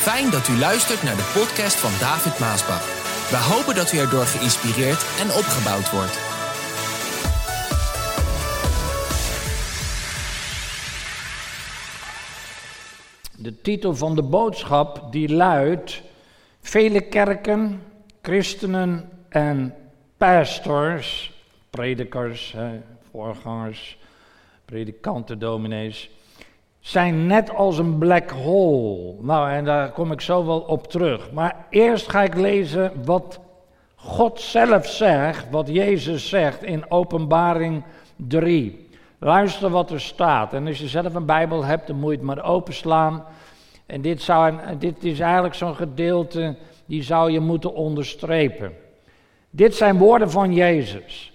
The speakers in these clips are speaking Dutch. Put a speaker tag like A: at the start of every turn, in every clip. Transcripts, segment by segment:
A: Fijn dat u luistert naar de podcast van David Maasbach. We hopen dat u erdoor geïnspireerd en opgebouwd wordt.
B: De titel van de boodschap die luidt: Vele kerken, christenen en pastors, predikers, voorgangers, predikanten, dominees, zijn net als een black hole. Nou, en daar kom ik zo wel op terug. Maar eerst ga ik lezen wat God zelf zegt, wat Jezus zegt in Openbaring 3. Luister wat er staat. En als je zelf een Bijbel hebt, dan moet je het maar openslaan. En dit, zou, dit is eigenlijk zo'n gedeelte, die zou je moeten onderstrepen. Dit zijn woorden van Jezus.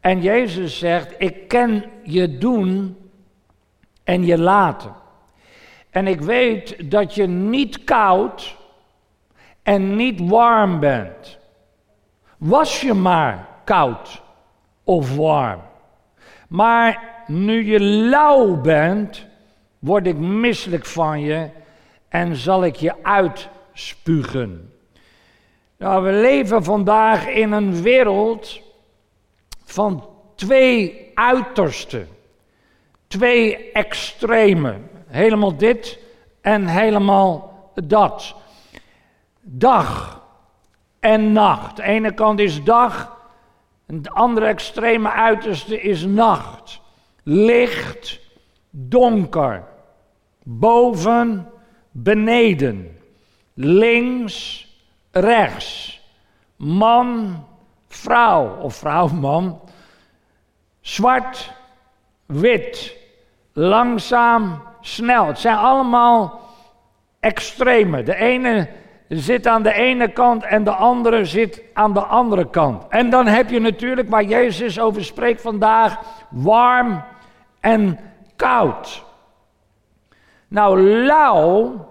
B: En Jezus zegt, ik ken je doen en je laten. En ik weet dat je niet koud en niet warm bent. Was je maar koud of warm. Maar nu je lauw bent, word ik misselijk van je en zal ik je uitspugen. Nou, we leven vandaag in een wereld van twee uitersten. Twee extremen. Helemaal dit en helemaal dat. Dag en nacht. De ene kant is dag, en de andere extreme uiterste is nacht. Licht, donker. Boven, beneden. Links, rechts. Man, vrouw of vrouw, man. Zwart, wit. Langzaam, snel. Het zijn allemaal extreme. De ene zit aan de ene kant en de andere zit aan de andere kant. En dan heb je natuurlijk waar Jezus over spreekt vandaag, warm en koud. Nou, lauw,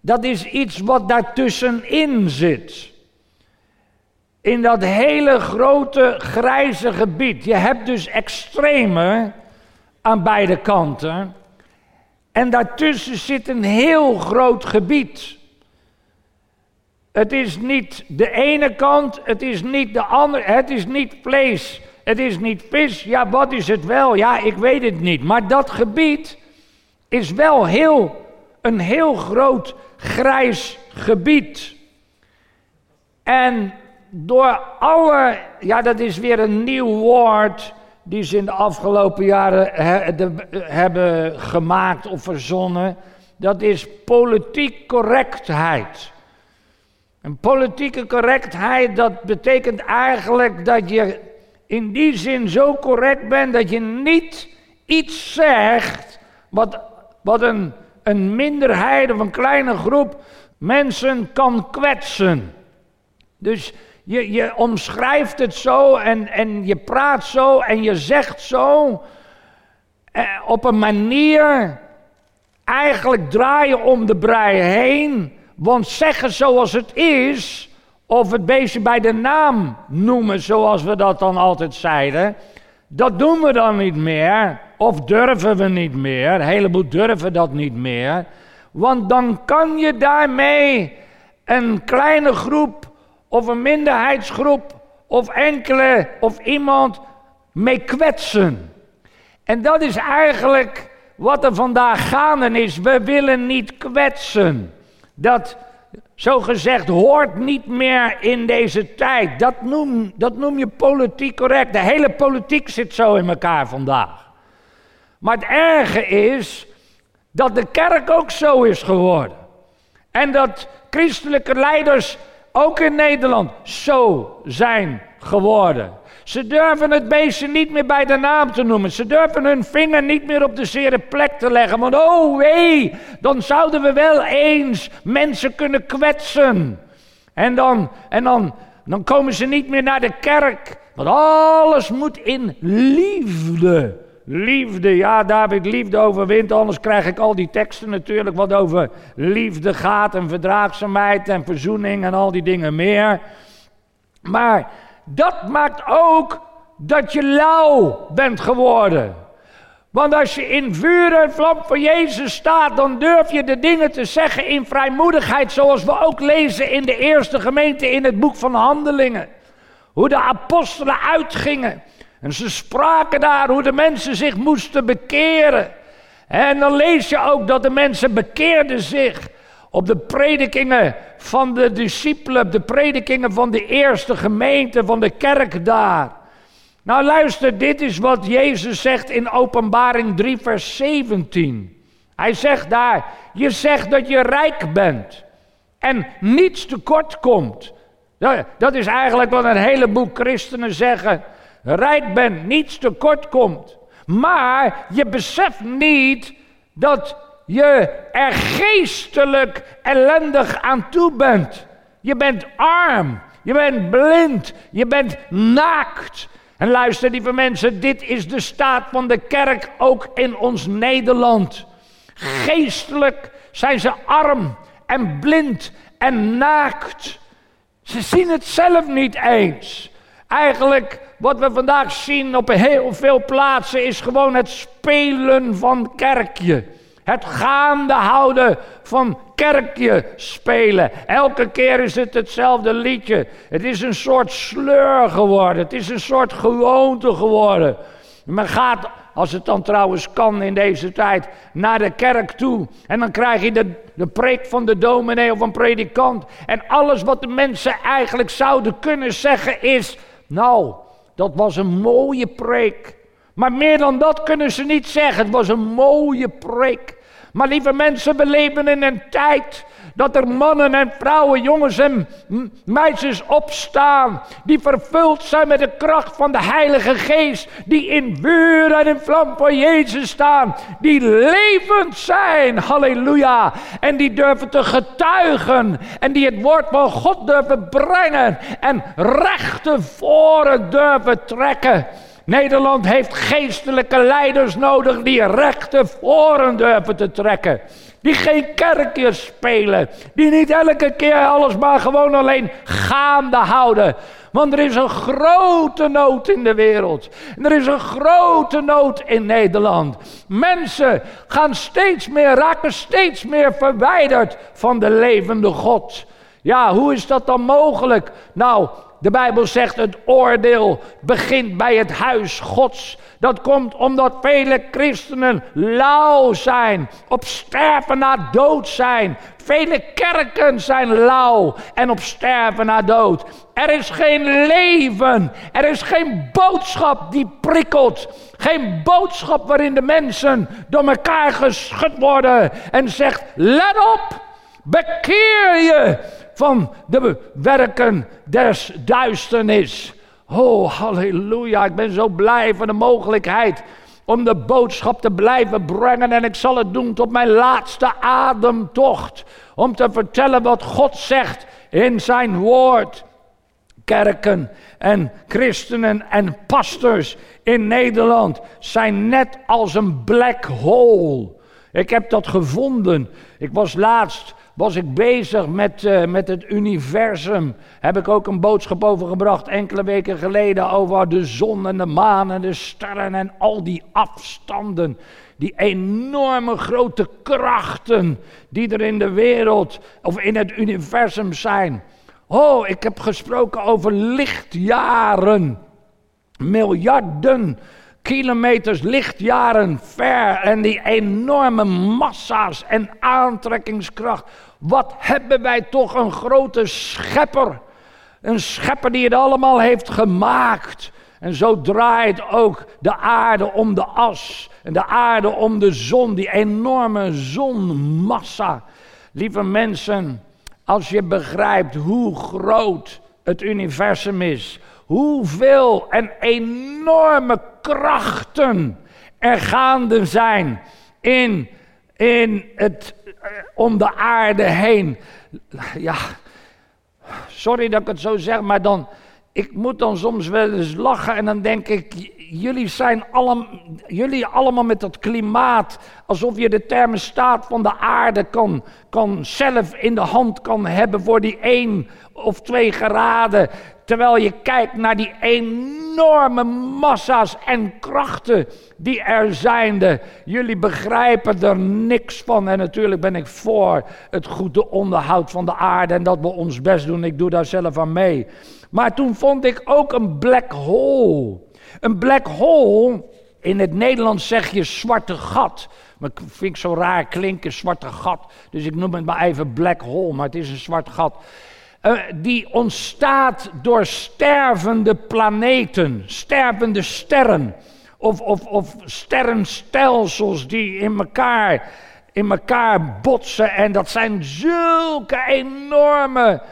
B: dat is iets wat daartussenin zit. In dat hele grote grijze gebied. Je hebt dus extreme aan beide kanten. En daartussen zit een heel groot gebied. Het is niet de ene kant, het is niet de andere, het is niet vlees, het is niet vis. Ja, wat is het wel? Ja, ik weet het niet. Maar dat gebied is wel heel, een heel groot grijs gebied. En door alle, ja, dat is weer een nieuw woord die ze in de afgelopen jaren hebben gemaakt of verzonnen. Dat is politiek correctheid. En politieke correctheid, dat betekent eigenlijk dat je in die zin zo correct bent dat je niet iets zegt wat, wat een, een minderheid of een kleine groep mensen kan kwetsen. Dus je, je omschrijft het zo en, en je praat zo en je zegt zo eh, op een manier. Eigenlijk draai je om de brei heen. Want zeggen zoals het is, of het beestje bij de naam noemen, zoals we dat dan altijd zeiden, dat doen we dan niet meer. Of durven we niet meer. Een heleboel durven dat niet meer. Want dan kan je daarmee een kleine groep of een minderheidsgroep of enkele of iemand mee kwetsen. En dat is eigenlijk wat er vandaag gaande is. We willen niet kwetsen. Dat, zo gezegd, hoort niet meer in deze tijd. Dat noem, dat noem je politiek correct. De hele politiek zit zo in elkaar vandaag. Maar het erge is dat de kerk ook zo is geworden. En dat christelijke leiders ook in Nederland zo zijn geworden. Ze durven het beestje niet meer bij de naam te noemen. Ze durven hun vinger niet meer op de zere plek te leggen. Want oh wee, dan zouden we wel eens mensen kunnen kwetsen. En dan, en dan, dan komen ze niet meer naar de kerk. Want alles moet in liefde Liefde, ja David, liefde overwint, anders krijg ik al die teksten natuurlijk wat over liefde gaat en verdraagzaamheid en verzoening en al die dingen meer. Maar dat maakt ook dat je lauw bent geworden. Want als je in vuur en vlam voor Jezus staat, dan durf je de dingen te zeggen in vrijmoedigheid, zoals we ook lezen in de eerste gemeente in het boek van Handelingen. Hoe de apostelen uitgingen. En ze spraken daar hoe de mensen zich moesten bekeren. En dan lees je ook dat de mensen bekeerden zich op de predikingen van de discipelen, de predikingen van de eerste gemeente, van de kerk daar. Nou luister, dit is wat Jezus zegt in Openbaring 3, vers 17. Hij zegt daar, je zegt dat je rijk bent en niets tekort komt. Dat is eigenlijk wat een heleboel christenen zeggen. Rijk bent, niets tekort komt. Maar je beseft niet dat je er geestelijk ellendig aan toe bent. Je bent arm, je bent blind, je bent naakt. En luister, lieve mensen, dit is de staat van de kerk ook in ons Nederland. Geestelijk zijn ze arm en blind en naakt. Ze zien het zelf niet eens. Eigenlijk wat we vandaag zien op heel veel plaatsen is gewoon het spelen van kerkje. Het gaande houden van kerkje spelen. Elke keer is het hetzelfde liedje. Het is een soort sleur geworden. Het is een soort gewoonte geworden. Men gaat, als het dan trouwens kan in deze tijd, naar de kerk toe. En dan krijg je de, de preek van de dominee of een predikant. En alles wat de mensen eigenlijk zouden kunnen zeggen is... Nou, dat was een mooie preek. Maar meer dan dat kunnen ze niet zeggen. Het was een mooie preek. Maar lieve mensen, we leven in een tijd dat er mannen en vrouwen, jongens en meisjes opstaan. Die vervuld zijn met de kracht van de Heilige Geest. Die in vuur en in vlam voor Jezus staan. Die levend zijn. Halleluja. En die durven te getuigen. En die het woord van God durven brengen. En rechte voren durven trekken. Nederland heeft geestelijke leiders nodig die rechte voren durven te trekken. Die geen kerkjes spelen. Die niet elke keer alles maar gewoon alleen gaande houden. Want er is een grote nood in de wereld. Er is een grote nood in Nederland. Mensen gaan steeds meer, raken steeds meer verwijderd van de levende God. Ja, hoe is dat dan mogelijk? Nou, de Bijbel zegt het oordeel begint bij het huis Gods. Dat komt omdat vele christenen lauw zijn, op sterven na dood zijn. Vele kerken zijn lauw en op sterven na dood. Er is geen leven, er is geen boodschap die prikkelt. Geen boodschap waarin de mensen door elkaar geschud worden en zegt: let op, bekeer je van de werken des duisternis. Oh, halleluja, ik ben zo blij van de mogelijkheid om de boodschap te blijven brengen. En ik zal het doen tot mijn laatste ademtocht. Om te vertellen wat God zegt in zijn woord. Kerken en christenen en pastors in Nederland zijn net als een black hole. Ik heb dat gevonden. Ik was laatst was ik bezig met, uh, met het universum. Heb ik ook een boodschap over gebracht enkele weken geleden over de zon en de maan en de sterren en al die afstanden. Die enorme grote krachten die er in de wereld of in het universum zijn. Oh, ik heb gesproken over lichtjaren. Miljarden kilometers, lichtjaren ver en die enorme massa's en aantrekkingskracht. Wat hebben wij toch een grote schepper. Een schepper die het allemaal heeft gemaakt. En zo draait ook de aarde om de as. En de aarde om de zon, die enorme zonmassa. Lieve mensen, als je begrijpt hoe groot het universum is, hoeveel en enorme krachten er gaande zijn in, in het, eh, om de aarde heen. Ja, sorry dat ik het zo zeg, maar dan, ik moet dan soms wel eens lachen en dan denk ik, jullie zijn allemaal, jullie allemaal met dat klimaat, alsof je de thermostaat van de aarde kan, kan zelf in de hand kan hebben voor die 1 of 2 graden. Terwijl je kijkt naar die enorme massa's en krachten die er zijn. Jullie begrijpen er niks van. En natuurlijk ben ik voor het goede onderhoud van de aarde en dat we ons best doen. Ik doe daar zelf aan mee. Maar toen vond ik ook een black hole. Een black hole, in het Nederlands zeg je zwarte gat. Maar ik vind ik zo raar klinken, zwarte gat. Dus ik noem het maar even black hole, maar het is een zwart gat. Uh, die ontstaat door stervende planeten, stervende sterren. Of, of, of sterrenstelsels die in elkaar, in elkaar botsen. En dat zijn zulke enorme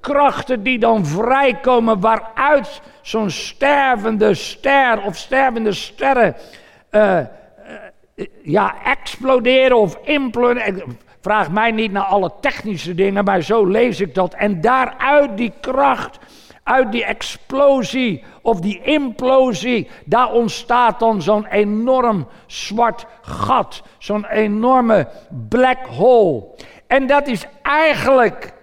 B: krachten die dan vrijkomen waaruit zo'n stervende ster of stervende sterren uh, uh, ja, exploderen of imploderen. Vraag mij niet naar alle technische dingen, maar zo lees ik dat. En daaruit die kracht, uit die explosie of die implosie, daar ontstaat dan zo'n enorm zwart gat. Zo'n enorme black hole. En dat is eigenlijk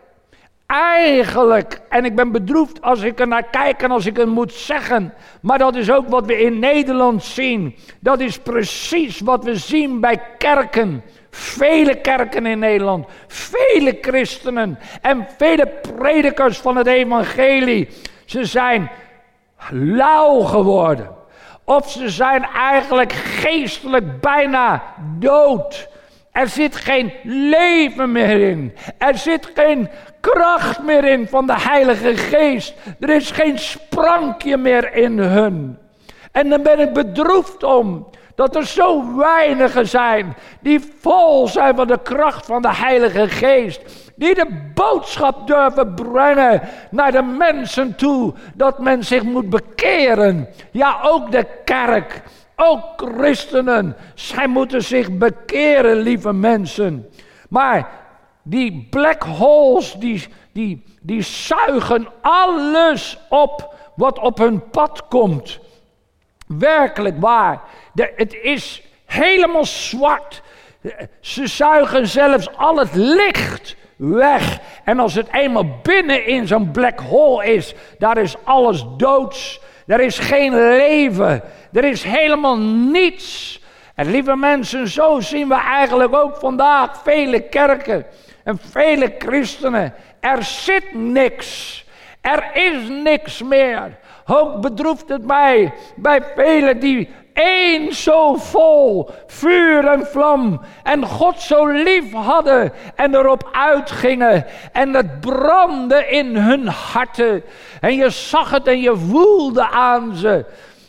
B: Eigenlijk, en ik ben bedroefd als ik er naar kijk en als ik het moet zeggen, maar dat is ook wat we in Nederland zien. Dat is precies wat we zien bij kerken. Vele kerken in Nederland, vele christenen en vele predikers van het evangelie. Ze zijn lauw geworden. Of ze zijn eigenlijk geestelijk bijna dood. Er zit geen leven meer in. Er zit geen kracht meer in van de Heilige Geest. Er is geen sprankje meer in hun. En dan ben ik bedroefd om dat er zo weinigen zijn die vol zijn van de kracht van de Heilige Geest. Die de boodschap durven brengen naar de mensen toe. Dat men zich moet bekeren. Ja, ook de kerk. Ook christenen. Zij moeten zich bekeren, lieve mensen. Maar die black holes, die, die, die zuigen alles op wat op hun pad komt. Werkelijk waar. Het is helemaal zwart. Ze zuigen zelfs al het licht weg. En als het eenmaal binnen in zo'n black hole is, daar is alles doods. Er is geen leven. Er is helemaal niets. En lieve mensen, zo zien we eigenlijk ook vandaag vele kerken en vele christenen. Er zit niks. Er is niks meer. Ook bedroeft het mij bij velen die één zo vol vuur en vlam en God zo lief hadden en erop uitgingen en het brandde in hun harten en je zag het en je voelde aan ze.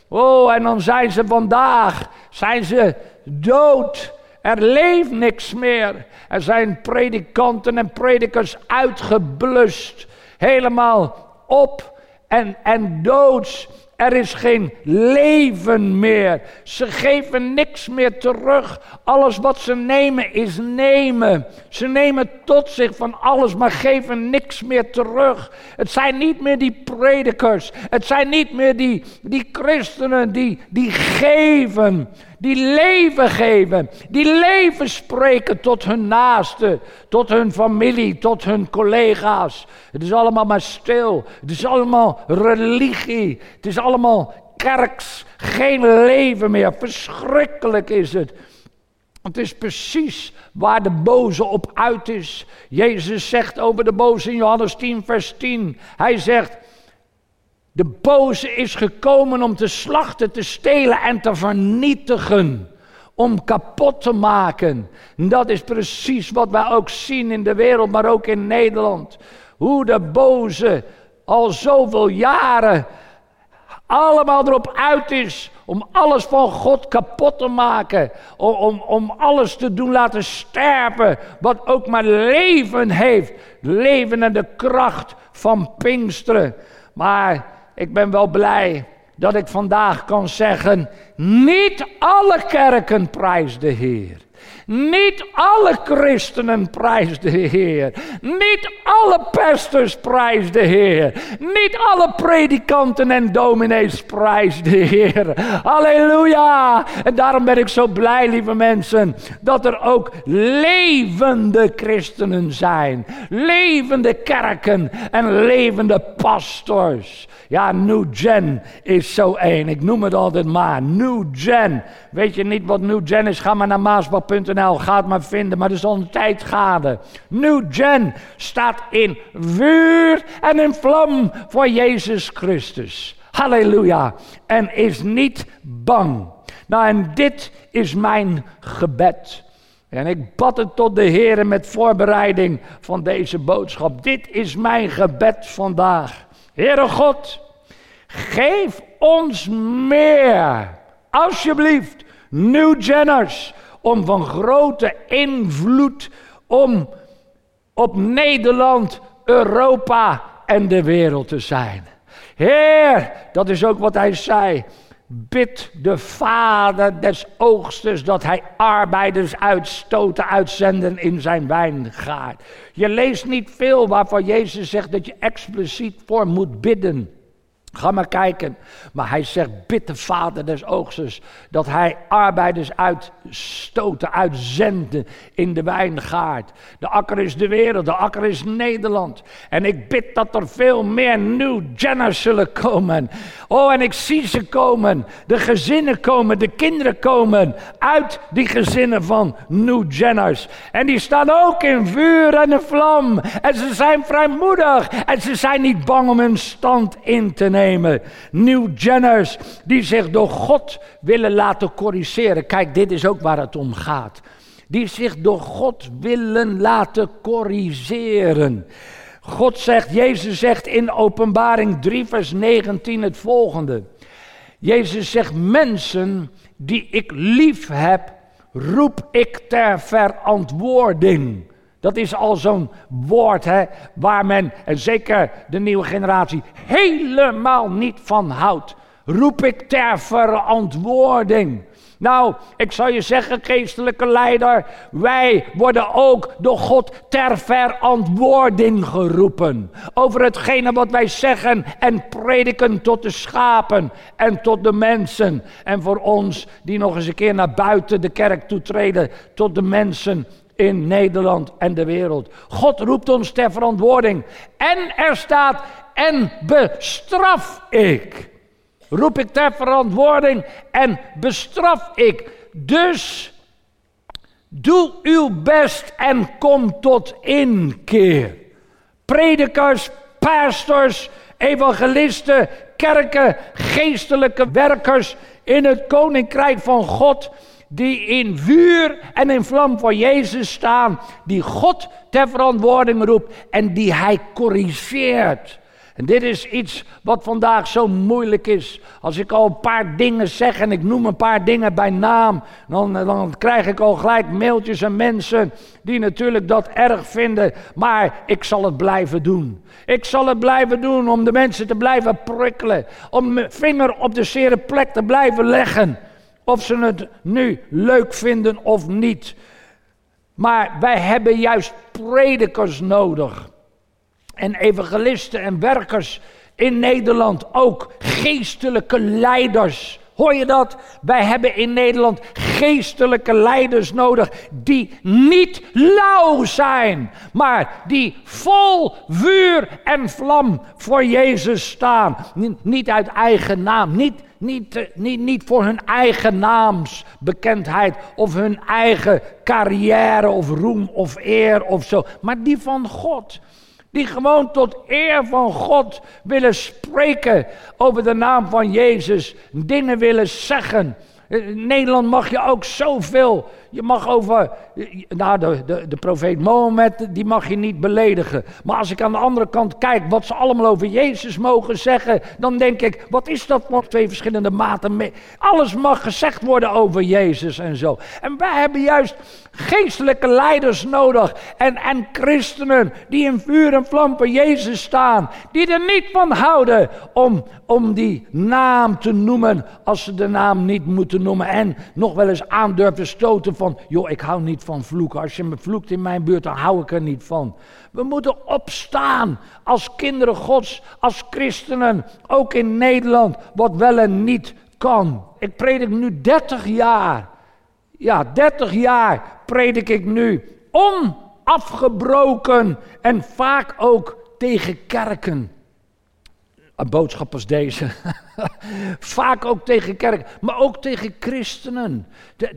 B: Oh, en dan zijn ze vandaag, zijn ze dood. Er leeft niks meer. Er zijn predikanten en predikers uitgeblust. Helemaal op en, en doods. Er is geen leven meer. Ze geven niks meer terug. Alles wat ze nemen is nemen. Ze nemen tot zich van alles, maar geven niks meer terug. Het zijn niet meer die predikers. Het zijn niet meer die, die christenen die, die geven. Die leven geven. Die leven spreken tot hun naasten. Tot hun familie. Tot hun collega's. Het is allemaal maar stil. Het is allemaal religie. Het is allemaal kerks. Geen leven meer. Verschrikkelijk is het. Het is precies waar de boze op uit is. Jezus zegt over de boze in Johannes 10, vers 10. Hij zegt: De boze is gekomen om te slachten, te stelen en te vernietigen. Om kapot te maken. Dat is precies wat wij ook zien in de wereld, maar ook in Nederland. Hoe de boze al zoveel jaren allemaal erop uit is om alles van God kapot te maken. Om, om, om alles te doen laten sterven wat ook maar leven heeft. Leven en de kracht van Pinksteren. Maar ik ben wel blij dat ik vandaag kan zeggen, niet alle kerken prijs de Heer. Niet alle christenen prijs de Heer. Niet alle pastors prijs de Heer. Niet alle predikanten en dominees prijs de Heer. Halleluja. En daarom ben ik zo blij, lieve mensen, dat er ook levende christenen zijn. Levende kerken en levende pastors. Ja, New Gen is zo één. Ik noem het altijd maar. New Gen. Weet je niet wat New Gen is? Ga maar naar maasbal.nl. Ga het maar vinden. Maar dat is al een tijd gade. New Gen staat in vuur en in vlam voor Jezus Christus. Halleluja. En is niet bang. Nou, en dit is mijn gebed. En ik bad het tot de Heer met voorbereiding van deze boodschap. Dit is mijn gebed vandaag. Heere God, geef ons meer, alsjeblieft, New Jenners, om van grote invloed om op Nederland, Europa en de wereld te zijn. Heer, dat is ook wat hij zei. Bid de Vader des oogstes dat hij arbeiders uitstoten, uitzenden in zijn wijngaard. Je leest niet veel waarvan Jezus zegt dat je expliciet voor moet bidden. Ga maar kijken. Maar hij zegt, bid de vader des oogsters dat hij arbeiders uitstoten, uitzenden in de wijngaard. De akker is de wereld, de akker is Nederland. En ik bid dat er veel meer New Jenners zullen komen. Oh, en ik zie ze komen. De gezinnen komen, de kinderen komen uit die gezinnen van New Jenners. En die staan ook in vuur en in vlam. En ze zijn vrijmoedig. En ze zijn niet bang om hun stand in te nemen nemen. New Jenners die zich door God willen laten corrigeren. Kijk, dit is ook waar het om gaat. Die zich door God willen laten corrigeren. God zegt, Jezus zegt in Openbaring 3, vers 19 het volgende. Jezus zegt, mensen die ik lief heb, roep ik ter verantwoording. Dat is al zo'n woord hè, waar men, en zeker de nieuwe generatie, helemaal niet van houdt. Roep ik ter verantwoording. Nou, ik zou je zeggen, geestelijke leider, wij worden ook door God ter verantwoording geroepen. Over hetgene wat wij zeggen en prediken tot de schapen en tot de mensen. En voor ons die nog eens een keer naar buiten de kerk toetreden, tot de mensen in Nederland en de wereld. God roept ons ter verantwoording. En er staat, en bestraf ik. Roep ik ter verantwoording en bestraf ik. Dus doe uw best en kom tot inkeer. Predikers, pastors, evangelisten, kerken, geestelijke werkers in het koninkrijk van God die in vuur en in vlam voor Jezus staan, die God ter verantwoording roept en die hij corrigeert. En dit is iets wat vandaag zo moeilijk is. Als ik al een paar dingen zeg en ik noem een paar dingen bij naam, dan, dan krijg ik al gelijk mailtjes en mensen die natuurlijk dat erg vinden. Maar ik zal het blijven doen. Ik zal het blijven doen om de mensen te blijven prikkelen. Om mijn vinger op de zere plek te blijven leggen. Of ze het nu leuk vinden of niet. Maar wij hebben juist predikers nodig. En evangelisten en werkers in Nederland ook. Geestelijke leiders. Hoor je dat? Wij hebben in Nederland geestelijke leiders nodig die niet lauw zijn, maar die vol vuur en vlam voor Jezus staan. Niet uit eigen naam, niet niet, eh, niet, niet voor hun eigen naamsbekendheid of hun eigen carrière of roem of eer of zo, maar die van God. Die gewoon tot eer van God willen spreken over de naam van Jezus, dingen willen zeggen. In Nederland mag je ook zoveel je mag over, nou de, de, de profeet Mohammed, die mag je niet beledigen. Maar als ik aan de andere kant kijk wat ze allemaal over Jezus mogen zeggen, dan denk ik, wat is dat voor twee verschillende maten? Alles mag gezegd worden over Jezus en zo. En wij hebben juist geestelijke leiders nodig en, en christenen die in vuur en vlam Jezus staan, die er niet van houden om, om die naam te noemen als ze de naam niet moeten te noemen en nog wel eens aan durven stoten van, joh, ik hou niet van vloeken. Als je me vloekt in mijn buurt, dan hou ik er niet van. We moeten opstaan als kinderen Gods, als christenen, ook in Nederland, wat wel en niet kan. Ik predik nu 30 jaar. Ja, 30 jaar predik ik nu. Onafgebroken en vaak ook tegen kerken. Een boodschap als deze. Vaak ook tegen kerk, maar ook tegen christenen.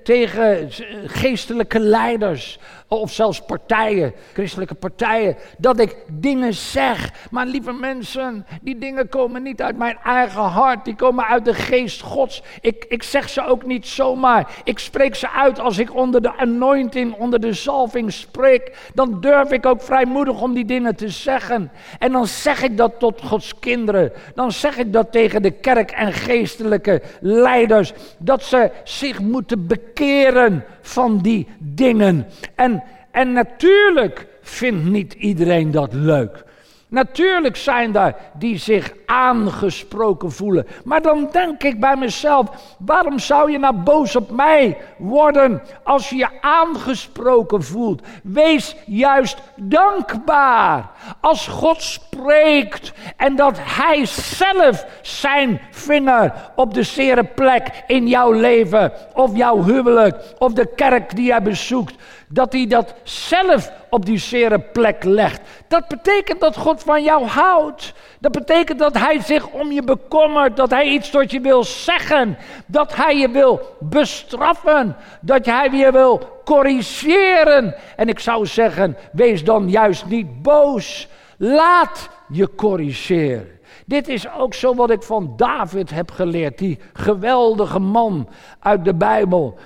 B: Tegen geestelijke leiders. Of zelfs partijen, christelijke partijen. Dat ik dingen zeg. Maar lieve mensen, die dingen komen niet uit mijn eigen hart. Die komen uit de geest Gods. Ik, ik zeg ze ook niet zomaar. Ik spreek ze uit als ik onder de anointing, onder de zalving spreek. Dan durf ik ook vrijmoedig om die dingen te zeggen. En dan zeg ik dat tot Gods kinderen. Dan zeg ik dat tegen de kerk en geestelijke leiders. Dat ze zich moeten bekeren van die dingen. En, en natuurlijk vindt niet iedereen dat leuk. Natuurlijk zijn er die zich aangesproken voelen. Maar dan denk ik bij mezelf: waarom zou je nou boos op mij worden als je je aangesproken voelt? Wees juist dankbaar als God spreekt en dat Hij zelf zijn vinger op de zere plek in jouw leven, of jouw huwelijk, of de kerk die jij bezoekt dat hij dat zelf op die zere plek legt. Dat betekent dat God van jou houdt. Dat betekent dat hij zich om je bekommert, dat hij iets tot je wil zeggen, dat hij je wil bestraffen, dat hij je wil corrigeren. En ik zou zeggen, wees dan juist niet boos. Laat je corrigeren. Dit is ook zo wat ik van David heb geleerd, die geweldige man uit de Bijbel.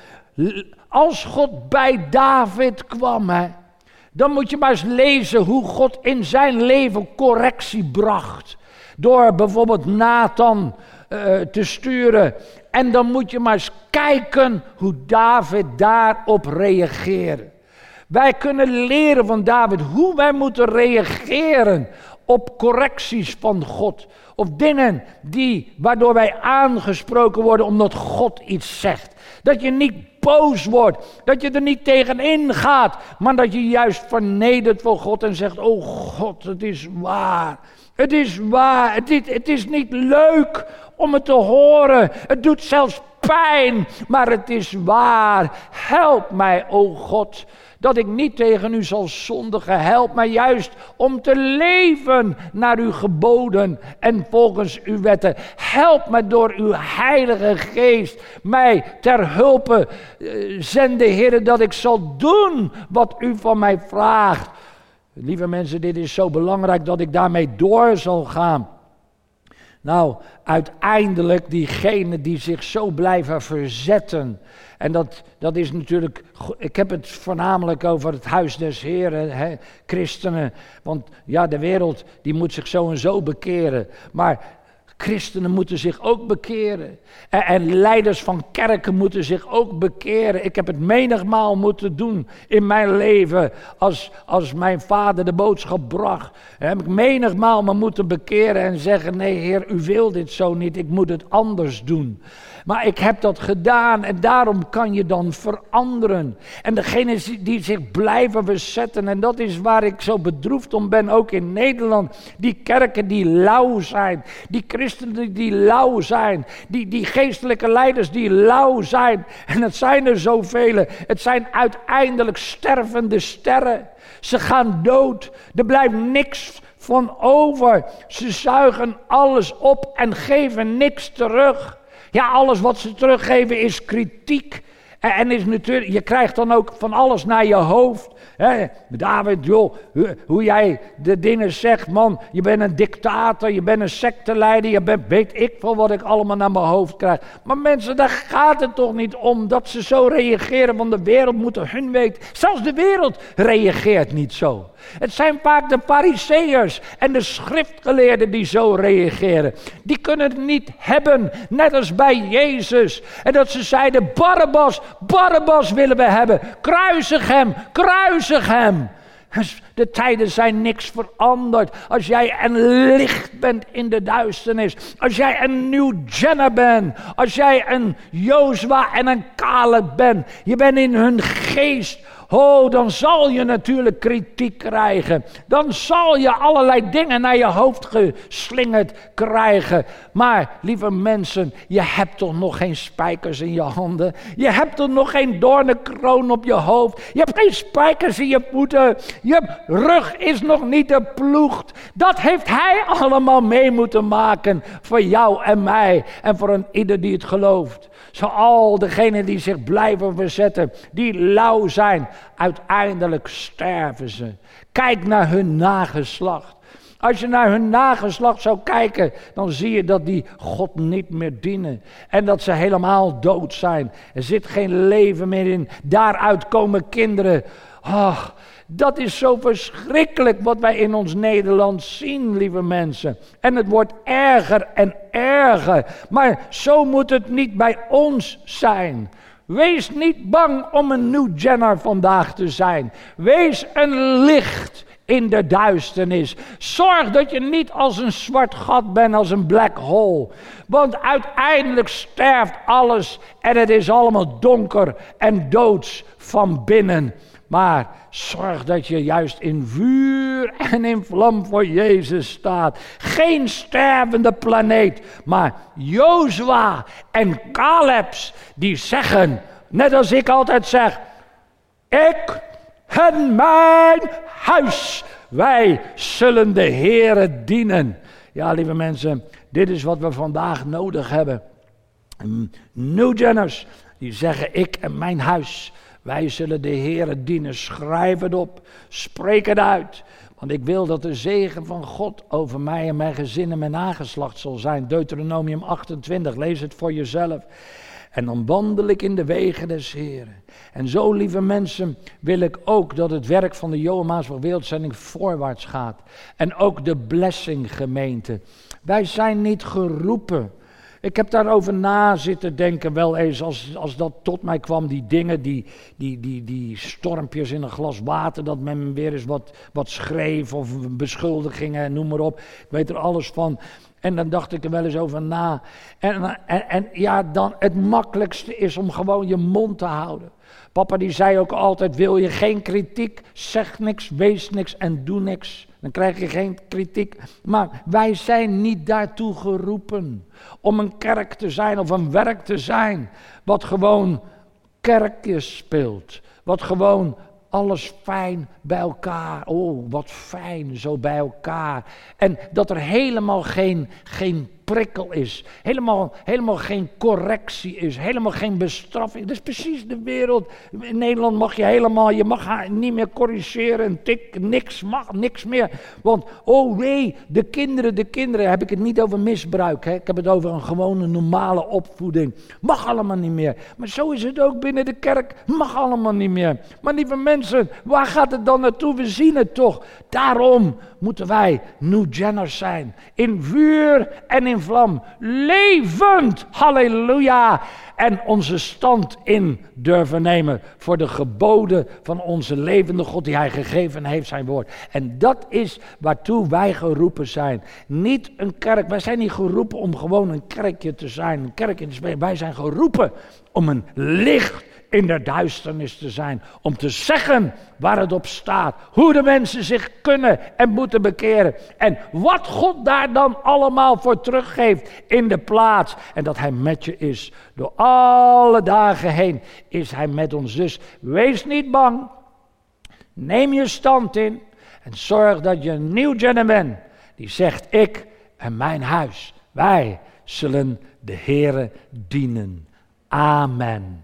B: Als God bij David kwam, hè, dan moet je maar eens lezen hoe God in zijn leven correctie bracht. Door bijvoorbeeld Nathan uh, te sturen. En dan moet je maar eens kijken hoe David daarop reageerde. Wij kunnen leren van David hoe wij moeten reageren op correcties van God. Of dingen die, waardoor wij aangesproken worden omdat God iets zegt. Dat je niet boos wordt, dat je er niet tegenin gaat, maar dat je juist vernedert voor God en zegt, oh God, het is waar. Het is waar, het is, het is niet leuk om het te horen. Het doet zelfs pijn, maar het is waar. Help mij, o God dat ik niet tegen u zal zondigen. Help mij juist om te leven naar uw geboden en volgens uw wetten. Help mij door uw heilige geest mij ter hulpe uh, zenden, Heer, dat ik zal doen wat u van mij vraagt. Lieve mensen, dit is zo belangrijk dat ik daarmee door zal gaan. Nou, uiteindelijk diegenen die zich zo blijven verzetten. En dat, dat is natuurlijk, ik heb het voornamelijk over het huis des Heren, hè, christenen. Want ja, de wereld die moet zich zo en zo bekeren. Maar Christenen moeten zich ook bekeren. En, leiders van kerken moeten zich ook bekeren. Ik heb het menigmaal moeten doen in mijn leven. Als, als mijn vader de boodschap bracht. Heb ik menigmaal me moeten bekeren en zeggen: Nee, Heer, u wil dit zo niet. Ik moet het anders doen. Maar ik heb dat gedaan en daarom kan je dan veranderen. En degene die zich blijven verzetten, en dat is waar ik zo bedroefd om ben, ook in Nederland. Die kerken die lauw zijn, die christenen die lauw zijn, die, die geestelijke leiders die lauw zijn. En het zijn er zoveel. Het zijn uiteindelijk stervende sterren. Ze gaan dood. Er blijft niks van over. Ze zuigen alles op en geven niks terug. Ja, alles wat ze teruggeven is kritiek. En is natuurlijk, je krijgt dan ook van alles naar je hoofd. Hè? David, joh, hoe, jij de dingen zegt, man. Je bent een dictator, je bent een secteleider, je bent, weet ik veel wat ik allemaal naar mijn hoofd krijg. Maar mensen, daar gaat het toch niet om dat ze zo reageren, want de wereld moet hun weten. Zelfs de wereld reageert niet zo. Het zijn vaak de fariseërs en de schriftgeleerden die zo reageren. Die kunnen het niet hebben, net als bij Jezus. En dat ze zeiden, Barabbas, Barabbas willen we hebben. Kruisig hem, kruisig hem. De tijden zijn niks veranderd. Als jij een licht bent in de duisternis. Als jij een nieuw Jenner bent. Als jij een Jozua en een Caleb bent. Je bent in hun geest Oh, dan zal je natuurlijk kritiek krijgen. Dan zal je allerlei dingen naar je hoofd geslingerd krijgen. Maar, lieve mensen, je hebt toch nog geen spijkers in je handen. Je hebt toch nog geen doornenkroon op je hoofd. Je hebt geen spijkers in je voeten. Je rug is nog niet geploegd. Dat heeft hij allemaal mee moeten maken voor jou en mij. En voor een ieder die het gelooft. Zo al degenen die zich blijven verzetten, die lauw zijn, uiteindelijk sterven ze. Kijk naar hun nageslacht. Als je naar hun nageslacht zou kijken, dan zie je dat die God niet meer dienen. En dat ze helemaal dood zijn. Er zit geen leven meer in. Daaruit komen kinderen. Ach, dat is zo verschrikkelijk wat wij in ons Nederland zien, lieve mensen. En het wordt erger en erger. Maar zo moet het niet bij ons zijn. Wees niet bang om een nieuw Jenner vandaag te zijn. Wees een licht in de duisternis. Zorg dat je niet als een zwart gat bent, als een black hole. Want uiteindelijk sterft alles en het is allemaal donker en doods van binnen. Maar zorg dat je juist in vuur en in vlam voor Jezus staat. Geen stervende planeet, maar Jozua en Calebs die zeggen, net als ik altijd zeg, ik en mijn huis, wij zullen de Heere dienen. Ja, lieve mensen, dit is wat we vandaag nodig hebben. New Jenners, die zeggen, ik en mijn huis, wij zullen de Heere dienen. Schrijf het op. Spreek het uit. Want ik wil dat de zegen van God over mij en mijn gezin en mijn nageslacht zal zijn. Deuteronomium 28. Lees het voor jezelf. En dan wandel ik in de wegen des Heren. En zo, lieve mensen, wil ik ook dat het werk van de Johan Maasburg Wereldzending voorwaarts gaat. En ook de blessing gemeente. Wij zijn niet geroepen ik heb daarover na zitten denken, wel eens als, als dat tot mij kwam, die dingen, die, die, die, die stormpjes in een glas water, dat men weer eens wat, wat schreef of beschuldigingen, noem maar op. Ik weet er alles van. En dan dacht ik er wel eens over na. En, en, en ja, dan het makkelijkste is om gewoon je mond te houden. Papa die zei ook altijd, wil je geen kritiek, zeg niks, wees niks en doe niks. Dan krijg je geen kritiek. Maar wij zijn niet daartoe geroepen om een kerk te zijn of een werk te zijn wat gewoon kerkjes speelt. Wat gewoon alles fijn bij elkaar. Oh, wat fijn zo bij elkaar. En dat er helemaal geen, geen prikkel is. Helemaal, helemaal geen correctie is. Helemaal geen bestraffing. Dat is precies de wereld. In Nederland mag je helemaal, je mag haar niet meer corrigeren. Tik, niks mag, niks meer. Want, oh nee, de kinderen, de kinderen, heb ik het niet over misbruik. Hè? Ik heb het over een gewone normale opvoeding. Mag allemaal niet meer. Maar zo is het ook binnen de kerk. Mag allemaal niet meer. Maar lieve mensen, waar gaat het dan naartoe? We zien het toch. Daarom moeten wij New Jenners zijn. In vuur en in vlam. Levend. Halleluja. En onze stand in durven nemen voor de geboden van onze levende God die Hij gegeven heeft, zijn woord. En dat is waartoe wij geroepen zijn. Niet een kerk. Wij zijn niet geroepen om gewoon een kerkje te zijn. Een kerkje te spelen. Wij zijn geroepen om een licht in de duisternis te zijn. Om te zeggen waar het op staat. Hoe de mensen zich kunnen en moeten bekeren. En wat God daar dan allemaal voor teruggeeft in de plaats. En dat Hij met je is. Door alle dagen heen is Hij met ons. Dus wees niet bang. Neem je stand in. En zorg dat je een nieuw bent. Die zegt ik en mijn huis. Wij zullen de Heere dienen. Amen.